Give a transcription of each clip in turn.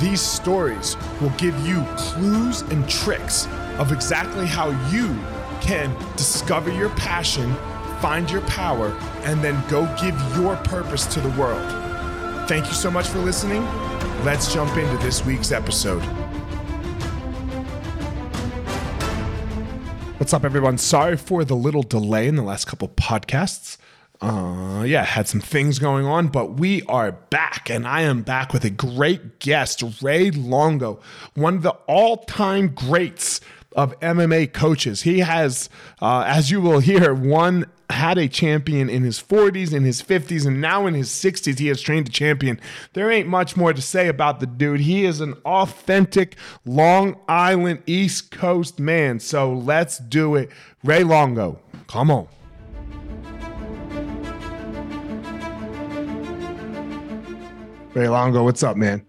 These stories will give you clues and tricks of exactly how you can discover your passion, find your power, and then go give your purpose to the world. Thank you so much for listening. Let's jump into this week's episode. What's up, everyone? Sorry for the little delay in the last couple podcasts. Uh, yeah, had some things going on, but we are back, and I am back with a great guest, Ray Longo, one of the all-time greats of MMA coaches. He has, uh, as you will hear, one had a champion in his 40s, in his 50s, and now in his 60s, he has trained a champion. There ain't much more to say about the dude. He is an authentic Long Island East Coast man. So let's do it. Ray Longo, come on. Ray Longo, what's up, man?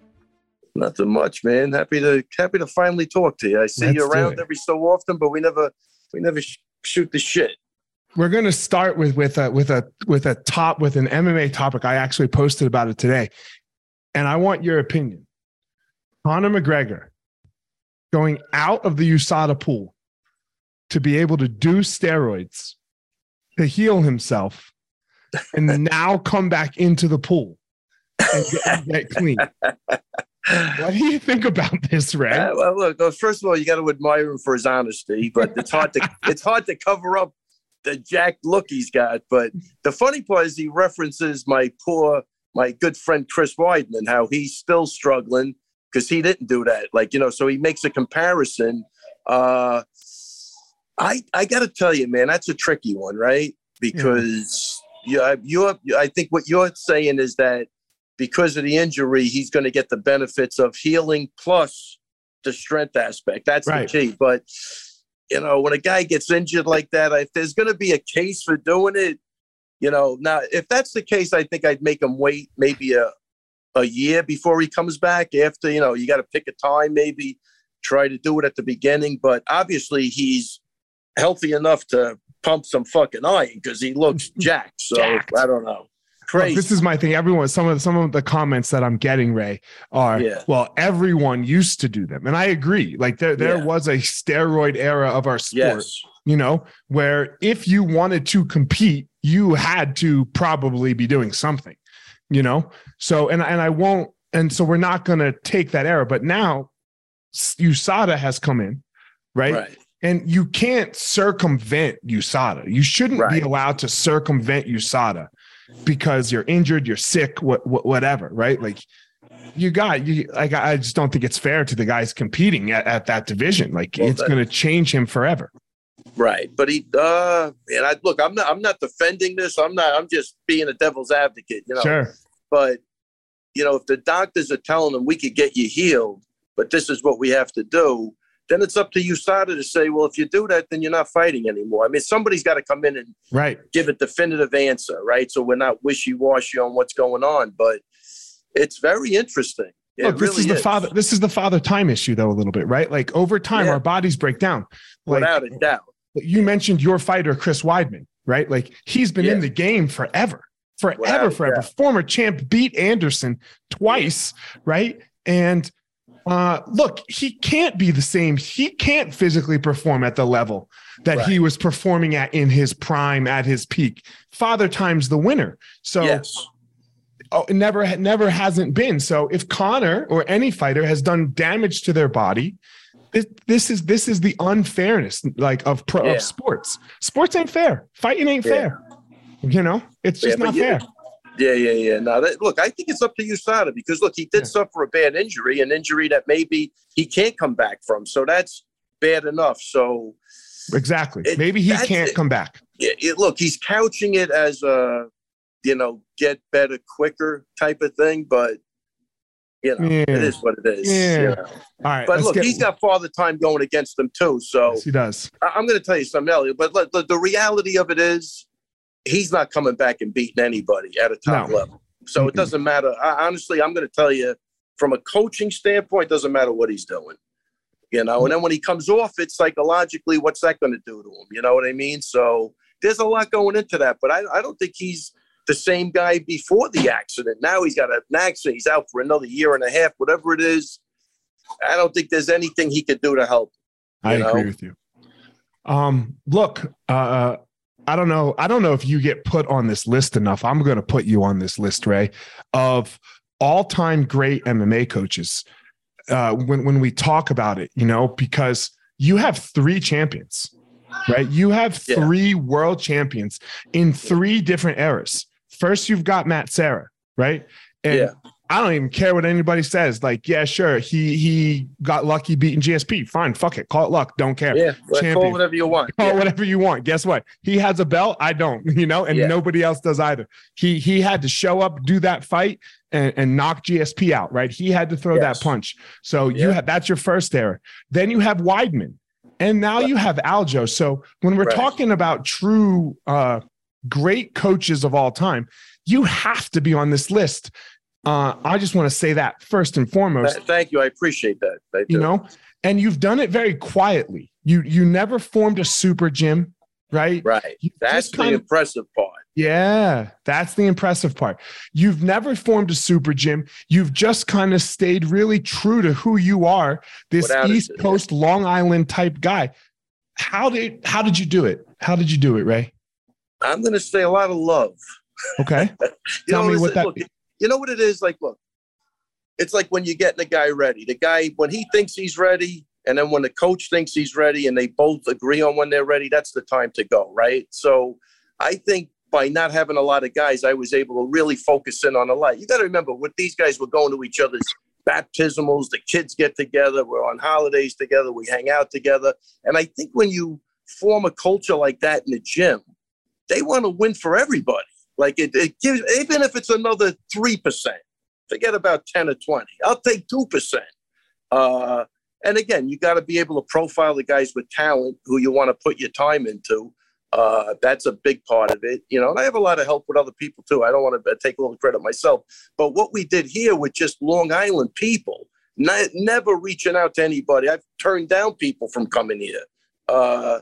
Nothing much, man. Happy to happy to finally talk to you. I see Let's you around every so often, but we never we never sh- shoot the shit. We're going to start with with a with a with a top with an MMA topic. I actually posted about it today, and I want your opinion. Conor McGregor going out of the USADA pool to be able to do steroids to heal himself, and now come back into the pool and clean. What do you think about this, Ray? Uh, well, look. uh, First of all, you got to admire him for his honesty, but it's hard to it's hard to cover up the jacked look he's got. But the funny part is he references my poor my good friend Chris Weidman, how he's still struggling because he didn't do that. Like you know, so he makes a comparison. Uh, I I got to tell you, man, that's a tricky one, right? Because yeah, you're I think what you're saying is that because of the injury, he's going to get the benefits of healing plus the strength aspect. That's Right. the key. But you know, when a guy gets injured like that, if there's going to be a case for doing it, you know, now if that's the case, I think I'd make him wait maybe a a year before he comes back. After you know, you got to pick a time, maybe try to do it at the beginning. But obviously, he's healthy enough to pump some fucking iron because he looks jacked. So Jacked. I don't know. Crazy. this is my thing. Everyone, some of some of the comments that I'm getting, Ray, are Yeah. well, everyone used to do them, and I agree. Like there, there Yeah. was a steroid era of our sport, yes. you know, where if you wanted to compete, you had to probably be doing something, you know. So, and and I won't, and so we're not going to take that era. But now, USADA has come in, right? Right. And you can't circumvent USADA. You shouldn't be allowed to circumvent USADA because you're injured, you're sick, what, what whatever, right? Like you got you like I I just don't think it's fair to the guys competing at, at that division. Like Well, it's going to change him forever. Right. But he uh and I look, I'm not I'm not defending this. I'm not I'm just being a devil's advocate, you know. Sure. But you know, if the doctors are telling them we could get you healed, but this is what we have to do, then it's up to USADA to say, well, if you do that, then you're not fighting anymore. I mean, somebody's got to come in and Right. give a definitive answer, right? So we're not wishy-washy on what's going on. But it's very interesting. It Look, this really is the father. This is the father time issue, though, a little bit, right? Like over time, Yeah. our bodies break down. Like without a doubt. you mentioned your fighter, Chris Weidman, right? Like he's been in the game forever, forever, Without forever. Former champ beat Anderson twice, right? And uh, look, he can't be the same. He can't physically perform at the level that he was performing at in his prime, at his peak. Father time's the winner. So yes. oh, it never never hasn't been. So if Conor or any fighter has done damage to their body, this, this is this is the unfairness like of pro Yeah. of sports. Sports ain't fair. Fighting ain't Yeah. fair. You know, it's just but not fair. Yeah, yeah, yeah. No, that, look, I think it's up to USADA because look, he did Yeah. suffer a bad injury, an injury that maybe he can't come back from. So that's bad enough. So Exactly. It- Maybe he can't it. come back. it, it- look, he's couching it as a, you know, get better quicker type of thing. But You know, Yeah. it is what it is. Yeah. you know. All right. But look, get- he's got father time going against him too. So Yes, he does. I- I'm going to tell you something, Elliot. But look, the, the reality of it is, he's not coming back and beating anybody at a top No. level. So it Mm-mm. doesn't matter. I, honestly, I'm going to tell you, from a coaching standpoint, it doesn't matter what he's doing. You know, and then when he comes off it psychologically, what's that going to do to him? You know what I mean? So there's a lot going into that. But I, I don't think he's the same guy before the accident. Now he's got an accident. He's out for another year and a half, whatever it is. I don't think there's anything he could do to help. I you agree with you. Um, look, uh, I don't know. I don't know if you get put on this list enough. I'm going to put you on this list, Ray, of all-time great MMA coaches. Uh, when when we talk about it, you know, because you have three champions, right? You have Yeah. three world champions in three different eras. First, you've got Matt Serra, right? And Yeah. I don't even care what anybody says. Like, yeah, sure, he he got lucky beating GSP. Fine, fuck it, call it luck. Don't care. Yeah, Champion. call whatever you want. Call Yeah. whatever you want. Guess what? He has a belt. I don't. You know, and Yeah. nobody else does either. He he had to show up, do that fight, and, and knock GSP out. Right? He had to throw Yes. that punch. So you have that's your first error. Then you have Weidman, and now you have Aljo. So when we're Right. talking about true uh, great coaches of all time, you have to be on this list. Uh, I just want to say that first and foremost Thank you. I appreciate that. I you know and you've done it very quietly you you never formed a super gym right right. You That's the kind of impressive part. yeah that's the impressive part you've never formed a super gym you've just kind of stayed really true to who you are this Without east coast long island type guy how did how did you do it how did you do it ray I'm going to say a lot of love. okay Tell know, me what that- look, you know what it is? Like, look, it's like when you're getting a guy ready. The guy, when he thinks he's ready, and then when the coach thinks he's ready, and they both agree on when they're ready, that's the time to go, right? So I think by not having a lot of guys, I was able to really focus in on a lot. You got to remember, with these guys, we're going to each other's baptismals, the kids get together, we're on holidays together, we hang out together. And I think when you form a culture like that in the gym, they want to win for everybody. Like it, it gives, even if it's another 3%, forget about 10 or 20. I'll take 2%. Uh, and again, you got to be able to profile the guys with talent who you want to put your time into. Uh, that's a big part of it, you know. And I have a lot of help with other people too. I don't want to take a little credit myself, but what we did here with just Long Island people, ne- never reaching out to anybody. I've turned down people from coming here. Uh,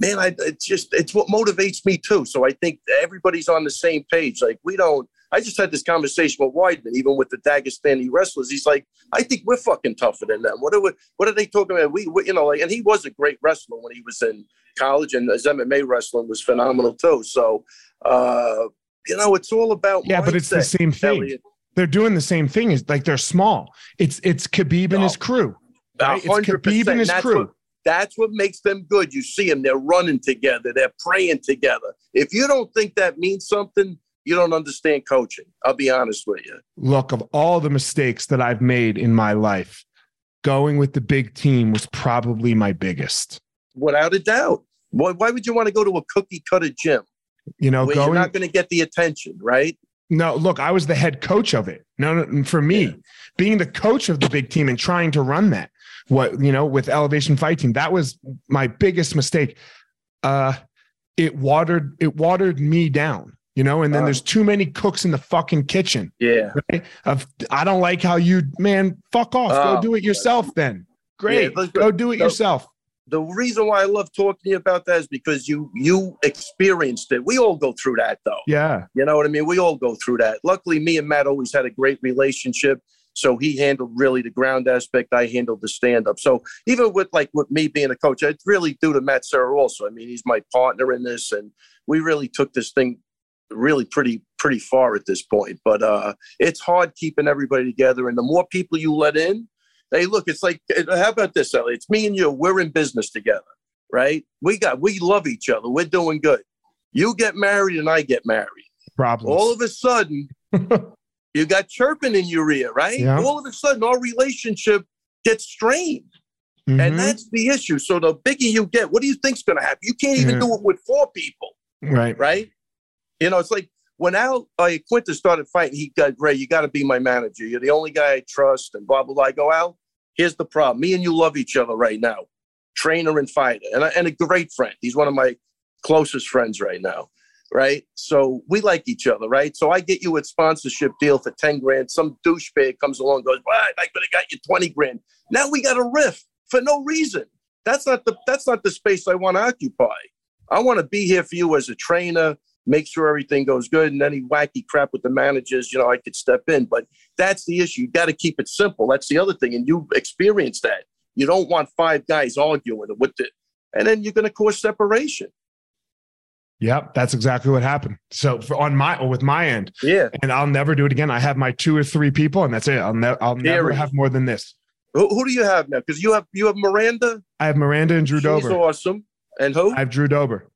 man, I, it's just it's what motivates me too. So I think everybody's on the same page. Like we don't. I just had this conversation with Weidman, even with the Dagestani wrestlers. He's like, I think we're fucking tougher than them. What are we, what are they talking about? We, we you know, like, and he was a great wrestler when he was in college, and his MMA wrestling was phenomenal too. So, uh, you know, it's all about yeah but it's the same thing Elliot. they're doing the same thing is like they're small it's it's khabib and No. his crew right? it's khabib and his crew what that's what makes them good. You see them; they're running together, they're praying together. If you don't think that means something, you don't understand coaching. I'll be honest with you. look of all the mistakes that I've made in my life, going with the big team was probably my biggest. Without a doubt. Why, why would you want to go to a cookie cutter gym You know, where you're not going to get the attention, right? no, look, I was the head coach of it. No, no, for me, Yeah. being the coach of the big team and trying to run that, what you know, with Elevation fighting that was my biggest mistake. Uh, it watered it watered me down, you know. And then Oh. there's too many cooks in the fucking kitchen. Yeah. Right? Of I don't like how you man, fuck off. Go Oh, do it yourself then. Great. look, Go do it so- yourself. The reason why I love talking to you about that is because you you experienced it. We all go through that though. Yeah. You know what I mean? We all go through that. Luckily, me and Matt always had a great relationship. So he handled really the ground aspect. I handled the stand up. So even with like with me being a coach, it's really due to Matt Serra also. I mean, he's my partner in this, and we really took this thing really pretty pretty far at this point. But uh, it's hard keeping everybody together, and the more people you let in, hey, look, it's like how about this, Ellie? It's me and you. We're in business together, right? We got we love each other. We're doing good. You get married, and I get married Problems. all of a sudden you got chirping in your ear, right? Yeah. All of a sudden our relationship gets strained. Mhm. And that's the issue. So the bigger you get, what do you think's gonna happen? You can't even Yeah. do it with four people, right. right? You know, it's like when Al uh, Quinta started fighting, he got Ray, you got to be my manager. You're the only guy I trust, and blah blah blah. I go, Al, here's the problem. Me and you love each other right now, trainer and fighter, and, and a great friend. He's one of my closest friends right now, right? So we like each other, right? So I get you a sponsorship deal for 10 grand. Some douchebag comes along goes, well, I could have got you 20 grand. Now we got a riff for no reason. That's not the that's not the space I want to occupy. I want to be here for you as a trainer, make sure everything goes good, and any wacky crap with the managers, you know, I could step in. But that's the issue. You got to keep it simple. That's the other thing, and you experience that. You don't want five guys arguing with it, and then you're going to cause separation. Yep, that's exactly what happened. So for, on my with my end, yeah, and I'll never do it again. I have my two or three people, and that's it. I'll never, I'll never have more than this. Who, who do you have now? Because you have you have Miranda. I have Miranda and Drew She's Dober. awesome. And who? I have Drew Dober.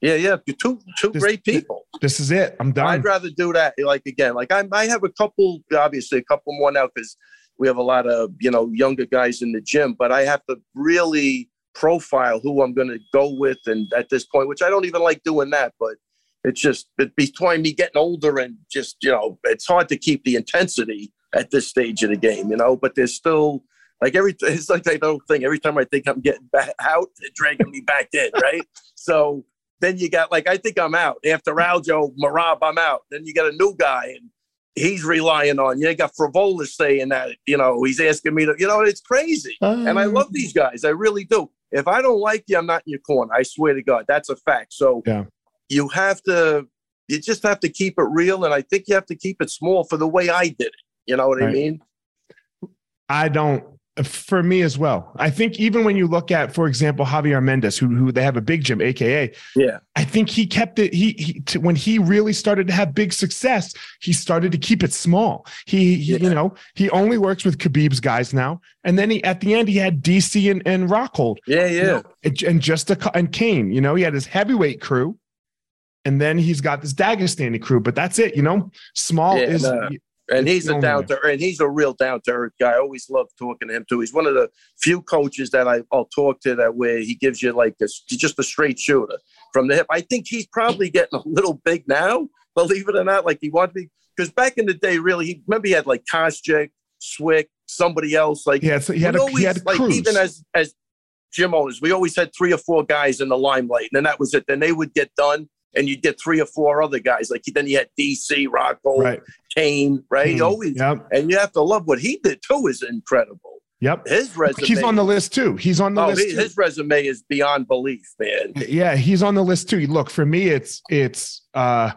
Yeah, yeah, two two this, great people. This is it. I'm done. I'd rather do that. Like again, like I I have a couple, obviously a couple more now because we have a lot of you know younger guys in the gym, but I have to really profile who I'm going to go with. And at this point, which I don't even like doing that, but it's just it, between me getting older and just, you know, it's hard to keep the intensity at this stage of the game, you know, but there's still like every, it's like that old thing. Every time I think I'm getting back out, they're dragging me back in. Right. so then you got like, I think I'm out after Aljo Merab, I'm out. Then you got a new guy and he's relying on you. You got Frivola saying that, you know, he's asking me to, you know, it's crazy. Um, and I love these guys. I really do. If I don't like you, I'm not in your corner. I swear to God, that's a fact. So yeah. you have to, you just have to keep it real, and I think you have to keep it small for the way I did it. You know what right. I mean? I don't for me as well. I think even when you look at, for example, Javier Mendez, who who they have a big gym, AKA, yeah, I think he kept it. He, he to, when he really started to have big success, he started to keep it small. He, he yeah. you know, he only works with Khabib's guys now, and then he at the end he had DC and, and Rockhold, yeah, yeah, you know, and just a, and Cain, You know, he had his heavyweight crew, and then he's got this Dagestani crew, but that's it. You know, small yeah, is. No and he's a down to and he's a real down to earth guy. I always love talking to him too. He's one of the few coaches that I, will talk to that where he gives you like this, just a straight shooter from the hip. I think he's probably getting a little big now, believe it or not. Like he wanted to be because back in the day, really, he remember he had like Koscheck, Swick, somebody else. Like yeah, so he had, a, always, he had like even as as gym owners, we always had three or four guys in the limelight, and then that was it. Then they would get done and you get three or four other guys. Like then you had DC, Rocco, right. Cain, right? Mm, Always, yep. and you have to love what he did too. Is incredible. Yep, his resume. He's on the list too. He's on the oh, list. His, resume is beyond belief, man. Yeah, he's on the list too. Look, for me, it's it's. uh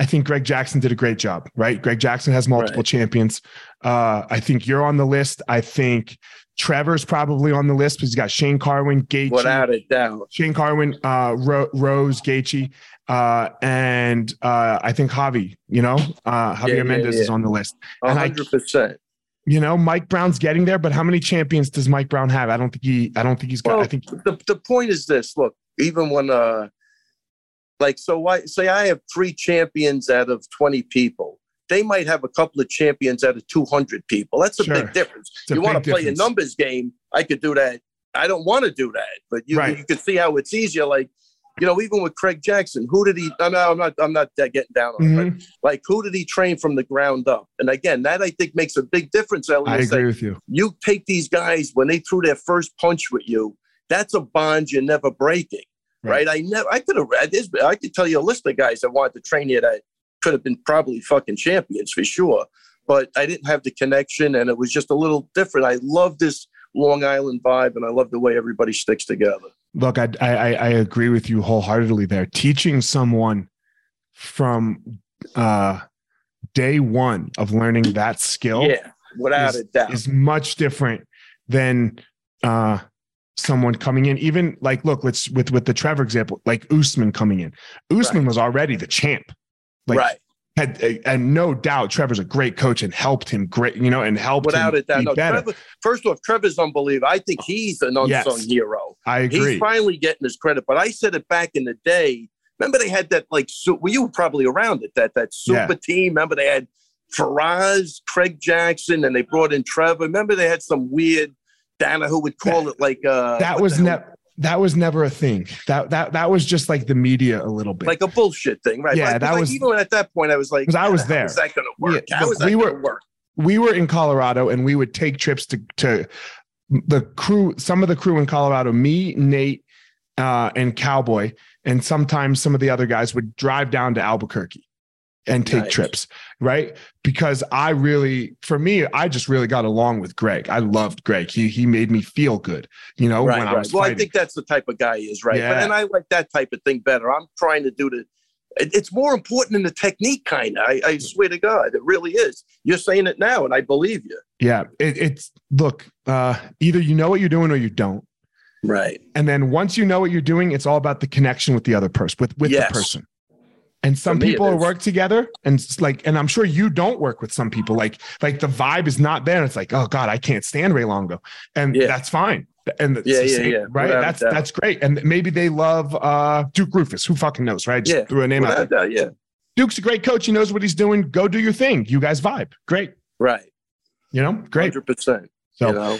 I think Greg Jackson did a great job, right? Greg Jackson has multiple right. champions. Uh, I think you're on the list. I think Trevor's probably on the list because he's got Shane Carwin, Gaethje, without a doubt. Shane Carwin, uh, Ro- Rose, Gaethje, uh, and uh, I think Javi, you know, uh, Javier yeah, Mendez yeah. is on the list. hundred percent. You know, Mike Brown's getting there, but how many champions does Mike Brown have? I don't think he. I don't think he's got. Well, I think the the point is this. Look, even when uh, like so, why say I have three champions out of twenty people. They might have a couple of champions out of two hundred people. That's a sure. big difference. You want to play difference. a numbers game? I could do that. I don't want to do that, but you right. you can see how it's easier. Like you know, even with Greg Jackson, who did he? I'm not, I'm not, I'm not getting down on mm-hmm. it. Like, who did he train from the ground up? And again, that I think makes a big difference. Elliot. I agree like, with you. You take these guys when they threw their first punch with you. That's a bond you're never breaking, right? right? I never, I could have read this, I could tell you a list of guys that wanted to train you that could have been probably fucking champions for sure. But I didn't have the connection, and it was just a little different. I love this Long Island vibe, and I love the way everybody sticks together. Look, I, I, I agree with you wholeheartedly there. Teaching someone from uh, day one of learning that skill, yeah, without is, a doubt, is much different than uh, someone coming in. Even like, look, let's with with the Trevor example, like Usman coming in. Usman right. was already the champ, like, right? Had and no doubt Trevor's a great coach and helped him great, you know, and helped without it. That no, Trevor, first off, Trevor's unbelievable. I think he's an unsung yes, hero. I agree. He's finally getting his credit. But I said it back in the day. Remember they had that like well, you were probably around it that that super yeah. team. Remember they had Firas, Greg Jackson, and they brought in Trevor. Remember they had some weird Dana who would call that, it like uh that was never that was never a thing. That that that was just like the media a little bit. like a bullshit thing, right? Yeah, Like, that like, was- even at that point. I was like, 'Cause I was there. is that going to work? Yeah, look, we were- work? we were in Colorado and we would take trips to to the crew, some of the crew in Colorado, me, Nate, uh, and Cowboy, and sometimes some of the other guys would drive down to Albuquerque and take Nice. trips, right? Because I really, for me, I just really got along with Greg. I loved Greg. He he made me feel good, you know, right, when I was Well, fighting. I think that's the type of guy he is, right? But, Yeah. and I like that type of thing better. I'm trying to do the. it- It's more important than the technique, kind of. I, I swear to God, it really is. You're saying it now, and I believe you. yeah, it, it's look, uh, either you know what you're doing or you don't. Right. And then once you know what you're doing, it's all about the connection with the other person, with with Yes. the person. And some me, people work together, and it's like, and I'm sure you don't work with some people. Like, like the vibe is not there. It's like, oh God, I can't stand Ray Longo, and Yeah. that's fine. And Yeah, yeah, same, yeah, right. without That's doubt. that's great. And maybe they love uh, Duke Roufus. Who fucking knows, right? Just Yeah. threw a name out. There. doubt, yeah. Duke's a great coach. He knows what he's doing. Go do your thing. You guys vibe. Great. Right. You know, great. Hundred percent. So, You know.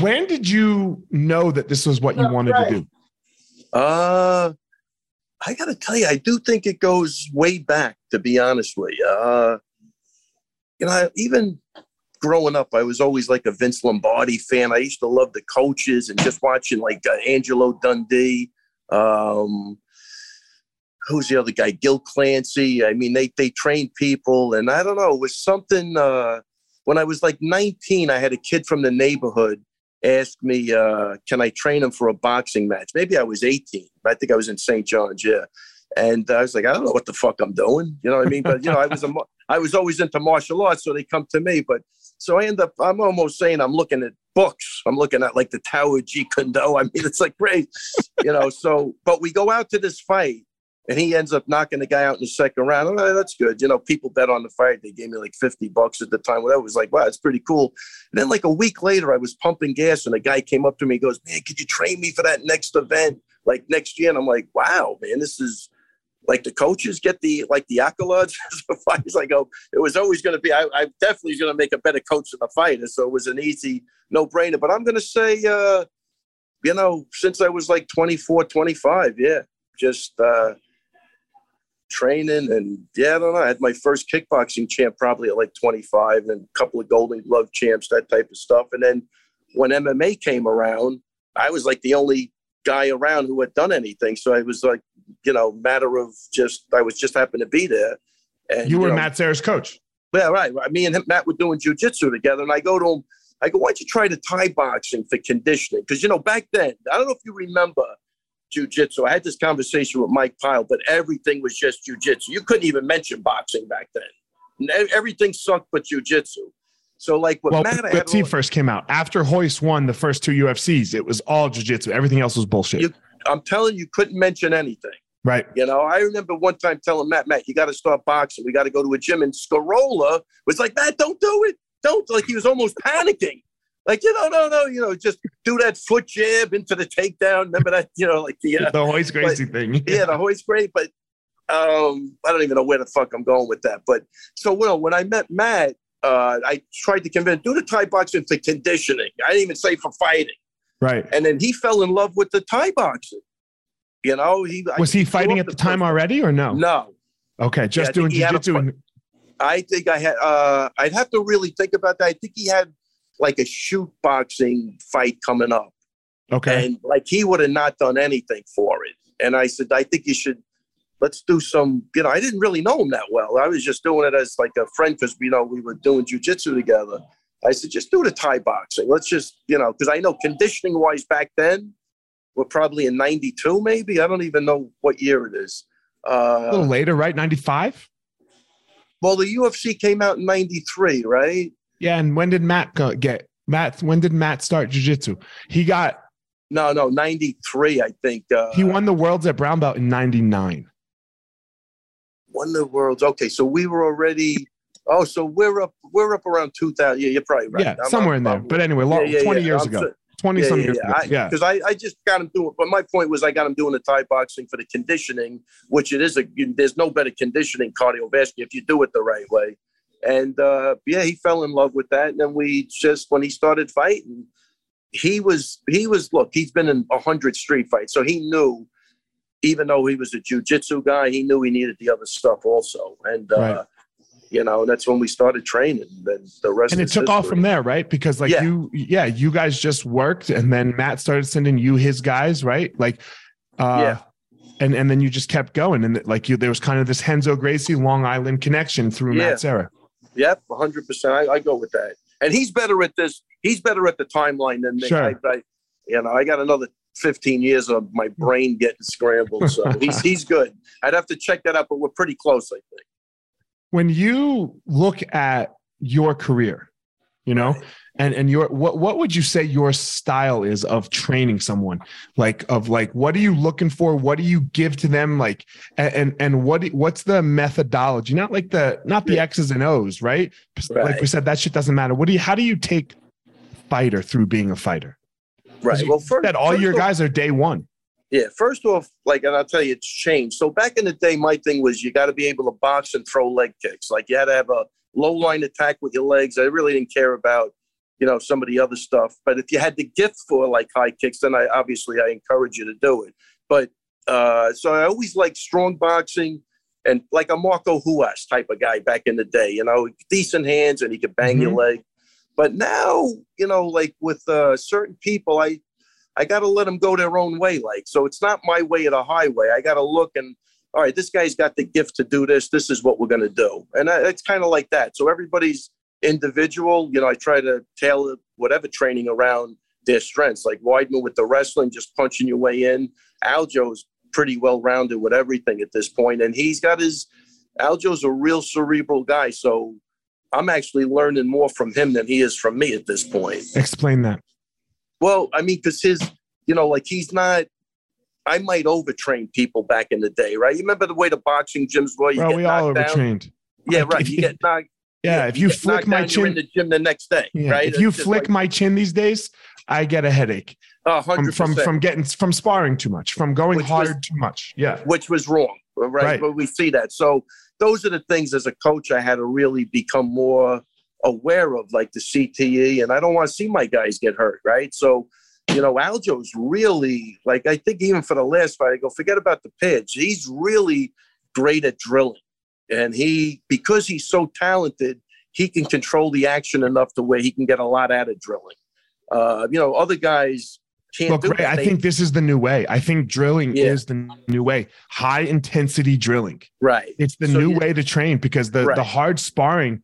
when did you know that this was what you wanted to do? Uh, I got to tell you, I do think it goes way back. To be honest with you, uh, you know, even growing up, I was always like a Vince Lombardi fan. I used to love the coaches and just watching like uh, Angelo Dundee. Um, who's the other guy? Gil Clancy. I mean, they they trained people, and I don't know. It was something. Uh, when I was like 19, I had a kid from the neighborhood ask me, uh, "Can I train him for a boxing match?" Maybe I was 18. I think I was in St. John's. Yeah. And I was like, I don't know what the fuck I'm doing. You know what I mean? But you know, I was a, I was always into martial arts, so they come to me. But so I end up, I'm almost saying I'm looking at books. I'm looking at like the Tao of Jeet Kune Do. I mean, it's like great, you know. So, but we go out to this fight, and he ends up knocking the guy out in the second round. Oh, that's good. You know, people bet on the fight. They gave me like 50 bucks at the time. Whatever. It was like, wow, it's pretty cool. And then like a week later, I was pumping gas, and a guy came up to me. and goes, man, could you train me for that next event, like next year? And I'm like, wow, man, this is like the coaches get the like the accolades for fights. I go, it was always going to be. I, I definitely going to make a better coach than a fighter, so it was an easy no brainer. But I'm going to say, uh, you know, since I was like 24, 25, yeah, just uh, training and yeah, I don't know. I had my first kickboxing champ probably at like 25, and a couple of Golden Glove champs, that type of stuff. And then when MMA came around, I was like the only guy around who had done anything. So I was like, you know, matter of just I was just happened to be there. And You were know, Matt Serra's coach. yeah, right. right. Me and him, Matt were doing jujitsu together, and I go to him. I go, why don't you try the Thai boxing for conditioning? Because you know, back then, I don't know if you remember jujitsu. I had this conversation with Mike Pyle, but everything was just jujitsu. You couldn't even mention boxing back then. Everything sucked but jujitsu. So, like what Well, Matt, when had UFC first came out, after Royce won the first two UFCs, it was all jiu-jitsu. Everything else was bullshit. You- I'm telling you, you couldn't mention anything. right. You know, I remember one time telling Matt, Matt, you got to start boxing. We got to go to a gym. And Scarola was like, Matt, don't do it. Don't. Like, he was almost panicking. Like, you know, no, no, you know, just do that foot jab into the takedown. Remember that, you know, like the, uh, The Royce Gracie thing. yeah, the Royce great, but um, I don't even know where the fuck I'm going with that. But so, well, when I met Matt, uh, I tried to convince do the Thai boxing for conditioning. I didn't even say for fighting. Right. And then he fell in love with the Thai boxing. You know, he Was he fighting at up the time already or no? No, Okay, just I think doing he had a jiu-jitsu. I think I had. Uh, I'd have to really think about that. I think he had like a shoot boxing fight coming up, Okay. and like he would have not done anything for it. And I said, I think you should. Let's do some. You know, I didn't really know him that well. I was just doing it as like a friend because you know we were doing jujitsu together. I said, just do the Thai boxing. Let's just, you know, because I know conditioning wise back then, we're probably in '92, maybe. I don't even know what year it is. a little Uh, later, right? 95? well, the UFC came out in '93, right? Yeah, and when did Matt go, get Matt? When did Matt start jiu-jitsu? He got No, no, 93, I think. Uh, he won the worlds at brown belt in 99. won the worlds. Okay, so we were already. Oh, so we're up. We're up around 2000. Yeah, you're probably right. Yeah, I'm- somewhere in there. But anyway, long, Yeah, yeah, 20 yeah. years I'm ago. so- 20 yeah, some yeah, years yeah. ago. yeah. Because I, I just got him doing. But my point was, I got him doing the Thai boxing for the conditioning, which it is a. There's no better conditioning cardiovascular if you do it the right way. And uh, yeah, he fell in love with that. And then we just when he started fighting, he was he was look, he's been in a hundred street fights, so he knew. Even though he was a jujitsu guy, he knew he needed the other stuff also, and uh, Right. you know that's when we started training. Then the rest and it took off from there, right? Because like Yeah. you, yeah, you guys just worked, and then Matt started sending you his guys, right? Like, uh, Yeah. and and then you just kept going, and like you, there was kind of this Renzo Gracie Long Island connection through Yeah. Matt's era. Yep, 100. percent I, I go with that. And he's better at this. He's better at the timeline than me. Sure. I, I, you know, I got another 15 years of my brain getting scrambled. So he's he's good. I'd have to check that out, but we're pretty close, I think. When you look at your career, you know, and and your what what would you say your style is of training someone like of like what are you looking for what do you give to them like and and, what what's the methodology not like the not the x's and o's right? like we said that shit doesn't matter what do you how do you take fighter through being a fighter Right. you Well, first, said all first your off- guys are day one Yeah, first off, like, and I'll tell you, it's changed. So back in the day, my thing was you got to be able to box and throw leg kicks. Like you had to have a low line attack with your legs. I really didn't care about, you know, some of the other stuff. But if you had the gift for like high kicks, then I obviously I encourage you to do it. But uh, so I always like strong boxing and like a Marco Ruas type of guy back in the day. You know, decent hands and he could bang your leg. But now, you know, like with uh, certain people, I I got to let them go their own way. Like, so it's not my way or the highway. I got to look and, all right, this guy's got the gift to do this. This is what we're going to do. And I, it's kind of like that. So everybody's individual. You know, I try to tailor whatever training around their strengths. Like Weidman with the wrestling, just punching your way in. Aljo's pretty well rounded with everything at this point, and he's got his. Aljo's a real cerebral guy, so I'm actually learning more from him than he is from me at this point. explain that Well, I mean, because his, you know, like he's not. I might overtrain people back in the day, right? You remember the way the boxing gyms were? You well get we all knocked down? overtrained Yeah, right. You you- get knocked. Yeah, if you get flick my you're in chin the gym the next day, yeah, right? if you It's just flick like, my chin these days i get a headache a from from from getting from sparring too much from going Which was- hard too much yeah which was wrong, uh, right? Right. But we see that. So those are the things as a coach I had to really become more aware of, like the CTE, and I don't want to see my guys get hurt, right? So. You know, Aljo's really like I think even for the last fight, I go forget about the pitch. He's really great at drilling, and he because he's so talented, he can control the action enough to where he can get a lot out of drilling. Uh, you know, other guys can't Look, do Ray. I think this is the new way. I think drilling Yeah. is the new way. High intensity drilling. right. It's the So new you- way to train because the, the hard sparring,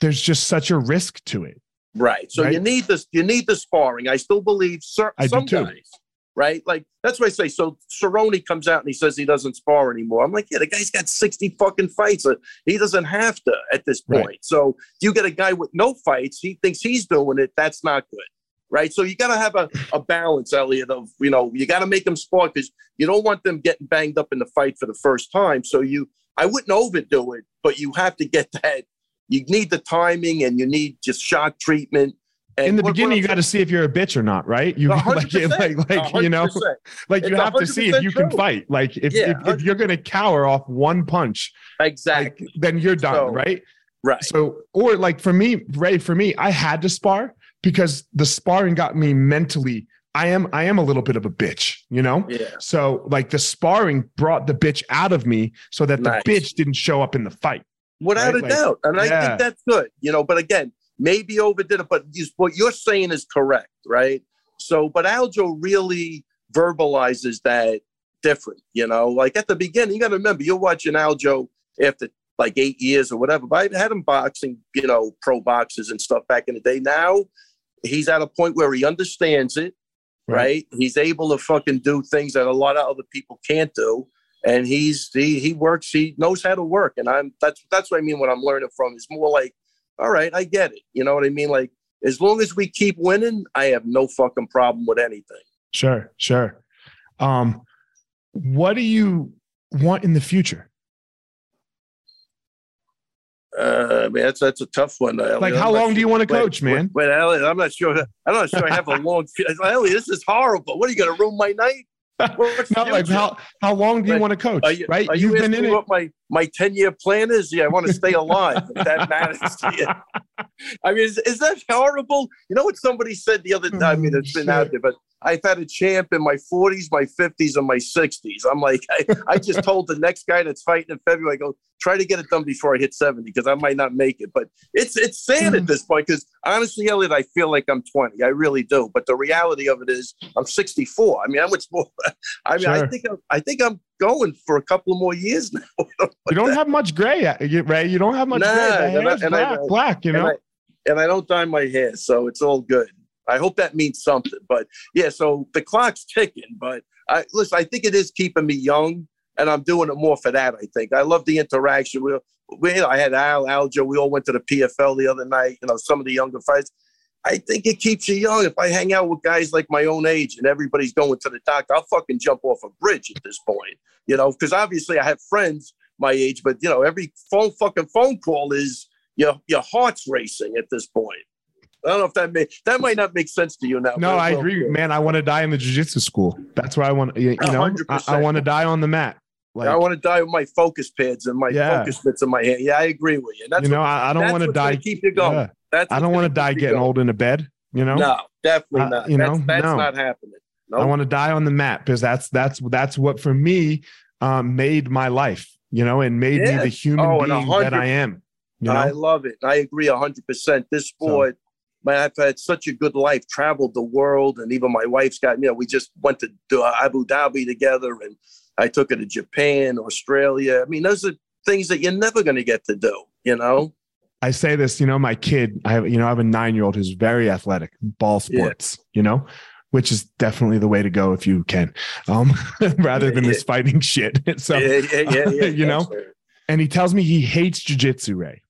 there's just such a risk to it. Right. So Right? you need this. You need the sparring. I still believe cer- I do some too. guys. Right. Like that's why I say. So Cerrone comes out and he says he doesn't spar anymore. I'm like, yeah, the guy's got 60 fucking fights. Uh, He doesn't have to at this Right. point. So you get a guy with no fights. He thinks he's doing it. That's not good. Right. So you got to have a, a balance, Elliot, of, you know, you got to make them spar because you don't want them getting banged up in the fight for the first time. So you, I wouldn't overdo it, but you have to get that. You need the timing and you need just shock treatment. And In the what- what beginning, I'm you got to see if you're a bitch or not, right? You like, like, like you know, like you It's have to see if 100% you can fight. Like if, Yeah, if, if you're going to cower off one punch, exactly like, then you're done, So- right? right. So, or like for me, Ray, for me, I had to spar because the sparring got me mentally. I am, I am a little bit of a bitch, you know. Yeah, So, like the sparring brought the bitch out of me, so that the Nice. bitch didn't show up in the fight. without Right, a doubt, and I think that's good. You know, but again, maybe overdid it. But you, what you're saying is correct, right? So, but Aljo really verbalizes that different. You know, like at the beginning, you got to remember you're watching Aljo after like eight years or whatever. But I had him boxing, you know, pro boxes and stuff back in the day. Now he's at a point where he understands it. right? He's able to fucking do things that a lot of other people can't do, and he's he he works. He knows how to work, and I'm that's that's what I mean. What I'm learning from is more like, all right, I get it. You know what I mean? Like as long as we keep winning, I have no fucking problem with anything. Sure, sure. Um, what do you want in the future? Uh, man, that's that's a tough one. Like, how long do you want to wait, coach, man? Wait, wait, I'm not sure. I'm not sure I have a long. Elliot, this is horrible. What are you going to ruin my night? What's no, like how how long do you Like, want to coach? You, right? are you You've been in me it. what my my ten year plan is? Yeah, I want to stay alive. if that matters to you. I mean, is, is that horrible? You know what somebody said the other time? I mean, Oh, it's been out there, but I've had a champ in my 40s, my 50s, and my 60s. I'm like, I, I just told the next guy that's fighting in February, I go, try to get it done before I hit 70 because I might not make it. But it's it's sad Mm. at this point because honestly, Elliot, I feel like I'm 20. I really do. But the reality of it is, I'm 64. I mean, how much more? I mean, I think I'm, I think I'm going for a couple of more years now. You don't have much gray, uh, you- Ray. You don't have much Nah, gray. The and I- and black, know. black. You and know. I, and I don't dye my hair, so it's all good. I hope that means something. But yeah, so the clock's ticking. But I listen, I think it is keeping me young, and I'm doing it more for that. I think I love the interaction. We, we I had Al, Aljo. We all went to the PFL the other night. You know, some of the younger fights. I think it keeps you young. If I hang out with guys like my own age and everybody's going to the doctor, I'll fucking jump off a bridge at this point. You know, because obviously I have friends my age, but you know, every phone fucking phone call is your your heart's racing at this point. I don't know if that may that might not make sense to you now. No, I agree, good. man. I want to die in the jiu-jitsu school. That's where I want. You, you know, I, I want to die on the mat. Like, I want to die with my focus pads and my Yeah. focus mitts in my hand. Yeah, I agree with you. That's you know, what, I, I don't want to die. Keep you going. yeah. That's I don't want to die getting going. old in a bed. You know, No, definitely Uh, not. you that's, know, that's no. not happening. No. I want to die on the mat because that's that's that's what for me um, made my life. You know, and made me the human Oh, being that I am. You know? I love it. I agree hundred percent. This sport, man, I've had such a good life, traveled the world, and even my wife's got, you know, we just went to Abu Dhabi together and I took her to Japan, Australia. I mean, those are things that you're never gonna get to do, you know? I say this. You know, my kid. I have you know I have a nine year old who's very athletic, ball Yeah. sports. You know. Which is definitely the way to go if you can, um, rather than this fighting shit. So, yeah, yeah, yeah, yeah. you know? And he tells me he hates jujitsu, Ray.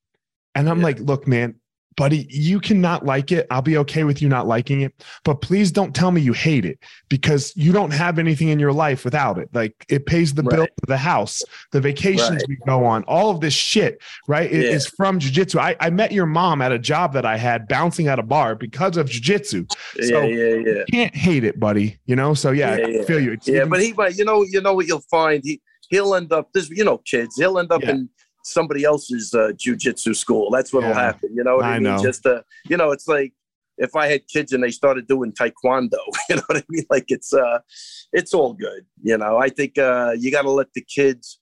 And I'm Yeah. like, look, man, buddy, you cannot like it. I'll be okay with you not liking it, but please don't tell me you hate it because you don't have anything in your life without it. Like it pays the bill Right. for the house, the vacations Right. we go on, all of this shit, right? It Yeah. is from jujitsu. I, I met your mom at a job that I had bouncing at a bar because of jujitsu. So- yeah, yeah, yeah. Can't hate it, buddy. You know, so yeah, Yeah, I feel you. It's Yeah, even- but he might, you know, you know what you'll find. He he'll end up this, you know, kids. He'll end up Yeah. in somebody else's uh, jujitsu school. That's what'll Yeah. happen. You know what I, I mean? know. Just uh, you know, it's like if I had kids and they started doing taekwondo. You know what I mean? Like it's uh, it's all good. You know, I think uh, you got to let the kids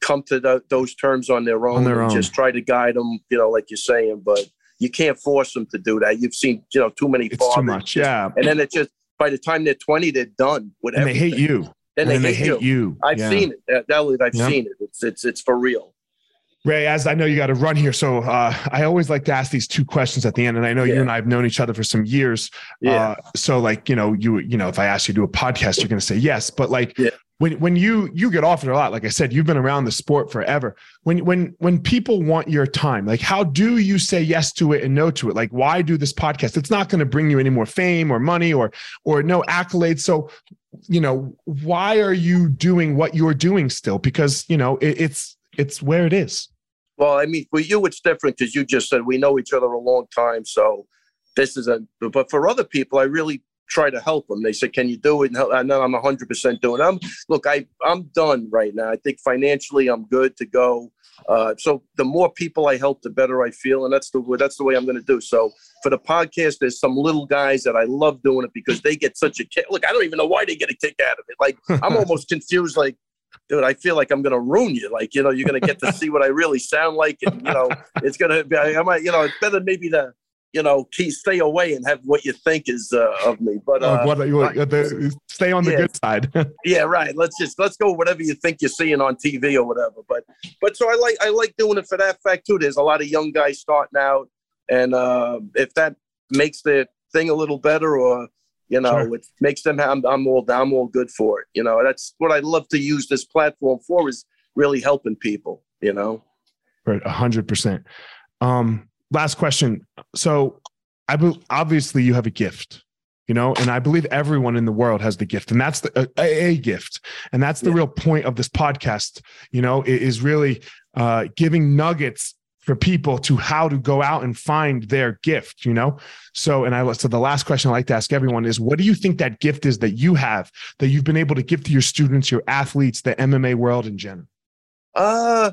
come to tho- those terms on their own. their and own. Just try to guide them. You know, like you're saying, but you can't force them to do that. You've seen, you know, too many it's fathers too much. Yeah. and then it just by the time they're 20, they're done with And they hate you. Then and they, then hate, you. I've Yeah. seen it. Elliot, I've Yeah. seen it. It's it's it's for real. Ray, as I know you got to run here, so uh, I always like to ask these two questions at the end. And I know you and I have known each other for some years. Yeah. Uh, so, like, you know, you you know, if I ask you to do a podcast, you're going to say yes. But like, Yeah. when when you you get offered a lot, like I said, you've been around the sport forever. When when when people want your time, like, how do you say yes to it and no to it? Like, why do this podcast? It's not going to bring you any more fame or money or or no accolades. So, you know, why are you doing what you're doing still? Because you know, it, it's it's where it is. Well, I mean, for you, it's different because you just said we know each other a long time. So this is a. But for other people, I really try to help them. They say, "Can you do it?" And help- and then I'm 100 percent doing. it. I'm look. I I'm done right now. I think financially, I'm good to go. Uh, so the more people I help, the better I feel, and that's the that's the way I'm going to do. So for the podcast, there's some little guys that I love doing it because they get such a kick. Look, I don't even know why they get a kick out of it. Like I'm almost confused. Like, dude, I feel like I'm going to ruin you. Like, you know, you're going to get to see what I really sound like, and you know, it's going to be. I might, you know, it's better maybe to, you know, keep stay away and have what you think is uh, of me. But Uh, what you right. uh, the, stay on the Yeah. good side. yeah, right. Let's just let's go whatever you think you're seeing on TV or whatever. But but so I like I like doing it for that fact too. There's a lot of young guys starting out, and uh, if that makes the thing a little better, or you know, Sure. it makes them. I'm I'm all I'm all good for it. You know, that's what I love to use this platform for is really helping people. You know. Right, a hundred percent. Um, last question. So, I be, obviously you have a gift, you know, and I believe everyone in the world has the gift, and that's the a, a gift, and that's the Yeah. real point of this podcast. You know, is really uh, giving nuggets for people to how to go out and find their gift, you know? So, and I, was so the last question I like to ask everyone is what do you think that gift is that you have that you've been able to give to your students, your athletes, the MMA world in general? Uh,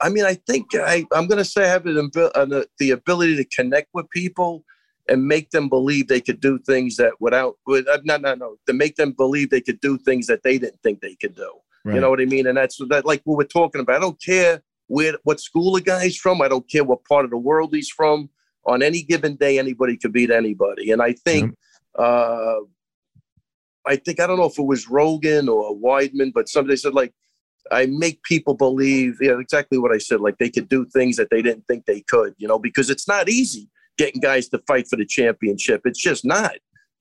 I mean, I think I, I'm going to say I have an, an, the ability to connect with people and make them believe they could do things that without, with, uh, no, no, no, to make them believe they could do things that they didn't think they could do. Right. You know what I mean? And that's that, like what we're talking about. I don't care where, what school a guy's from. I don't care what part of the world he's from. On any given day, anybody could beat anybody. And I think, uh, I think I don't know if it was Rogan or Weidman, but somebody said like I make people believe, you know, exactly what I said. Like they could do things that they didn't think they could, you know, because it's not easy getting guys to fight for the championship. It's just not.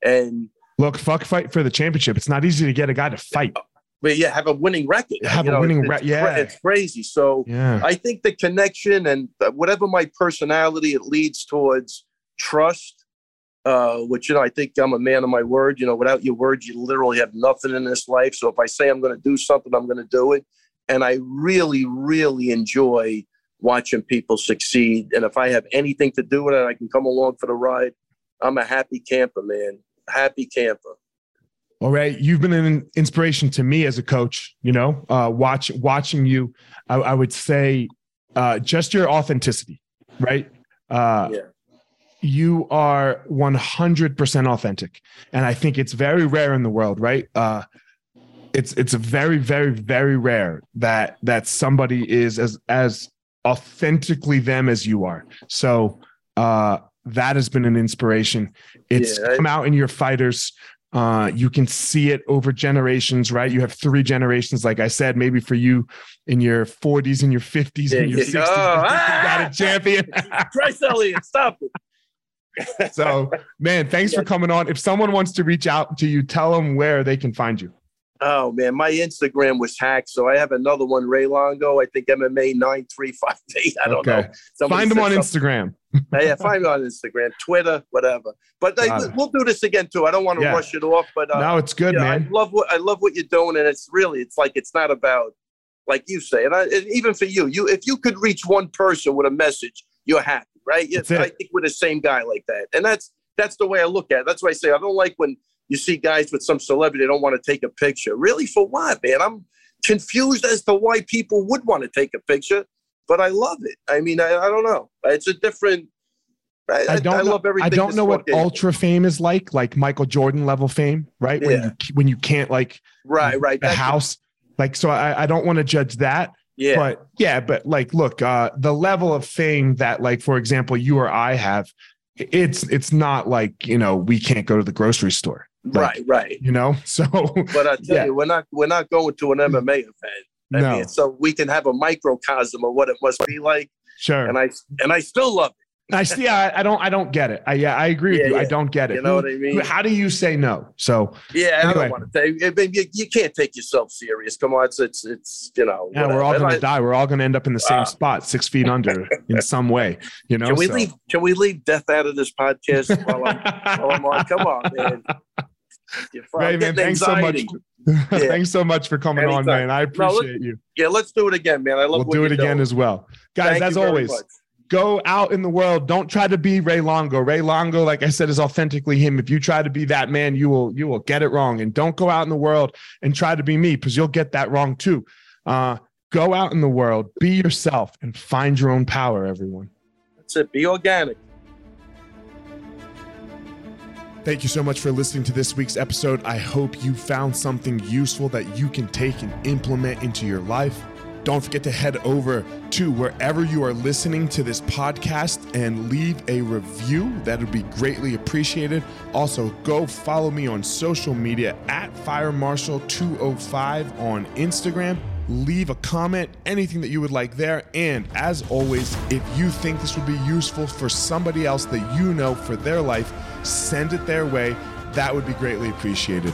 And look, fuck fight for the championship. It's not easy to get a guy to fight. But yeah, have a winning record. Have you a know, winning record. Yeah, it's crazy. So yeah. I think the connection and whatever my personality, it leads towards trust. Uh, which you know, I think I'm a man of my word. You know, without your word, you literally have nothing in this life. So if I say I'm going to do something, I'm going to do it. And I really, really enjoy watching people succeed. And if I have anything to do with it, I can come along for the ride. I'm a happy camper, man. Happy camper. All right, you've been an inspiration to me as a coach. You know, uh, watch watching you, I, I would say, uh, just your authenticity, right? Uh, yeah. You are 100% authentic, and I think it's very rare in the world, right? Uh, it's it's very very very rare that that somebody is as as authentically them as you are. So uh, that has been an inspiration. It's yeah, come out in your fighters. Uh, you can see it over generations, right? You have three generations, like I said, maybe for you in your 40s and your 50s and your 60s, oh, ah! got a champion. Bryce Elliott, stop it. so, man, thanks yeah. for coming on. If someone wants to reach out to you, tell them where they can find you. Oh man, my Instagram was hacked, so I have another one, Ray Longo. I think MMA nine three five eight. I don't okay. know. Somebody find him on something. Instagram. Yeah, find me on Instagram, Twitter, whatever. But we'll do this again too. I don't want to yeah. rush it off, but uh, no, it's good, man. I love what I love what you're doing, and it's really it's like it's not about like you say, and, I, and even for you, you if you could reach one person with a message, you're happy, right? I think we're the same guy like that, and that's that's the way I look at it. That's why I say I don't like when you see guys with some celebrity don't want to take a picture. Really, for what, man? I'm confused as to why people would want to take a picture, but I love it. I mean, I, I don't know. It's a different. I, I don't I love everything. I don't know what ultra fame is like, like Michael Jordan level fame, right? When yeah. you when you can't like right, right, the house. Like, so I, I don't want to judge that. Yeah. But yeah, but like, look, uh, the level of fame that, like, for example, you or I have, it's it's not like you know we can't go to the grocery store like, right, right. You know, so but I tell yeah. you, we're not we're not going to an MMA event. I no. mean, so we can have a microcosm of what it must be like. Sure. And I and I still love it. I see. I, I don't. I don't get it. I yeah. I agree yeah, with you. Yeah. I don't get it. You know what I mean? How do you say no? So yeah, anyway. I don't want to say. You, you can't take yourself serious. Come on, it's it's, it's you know. Yeah, whatever. we're all going to die. We're all going to end up in the same uh, spot, six feet under, in some way. You know. Can we so. leave? Can we leave death out of this podcast while I'm, while I'm on? Come on, man. Hey, man, thanks anxiety. so much. yeah. thanks so much for coming Anytime. on, man. I appreciate no, you. Yeah, let's do it again, man. I love. We'll do it again doing. as well, guys. Thank as always. Go out in the world. Don't try to be Ray Longo. Ray Longo, like I said, is authentically him. If you try to be that man, you will you will get it wrong. And don't go out in the world and try to be me because you'll get that wrong too. Uh, go out in the world, be yourself, and find your own power. Everyone. That's it. Be organic. Thank you so much for listening to this week's episode. I hope you found something useful that you can take and implement into your life. Don't forget to head over to wherever you are listening to this podcast and leave a review. That would be greatly appreciated. Also, go follow me on social media at FireMarshal205 on Instagram leave a comment, anything that you would like there. And as always, if you think this would be useful for somebody else that you know for their life, send it their way. That would be greatly appreciated.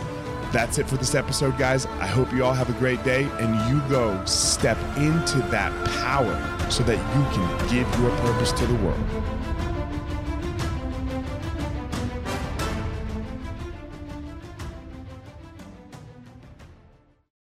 That's it for this episode, guys. I hope you all have a great day and you go step into that power so that you can give your purpose to the world.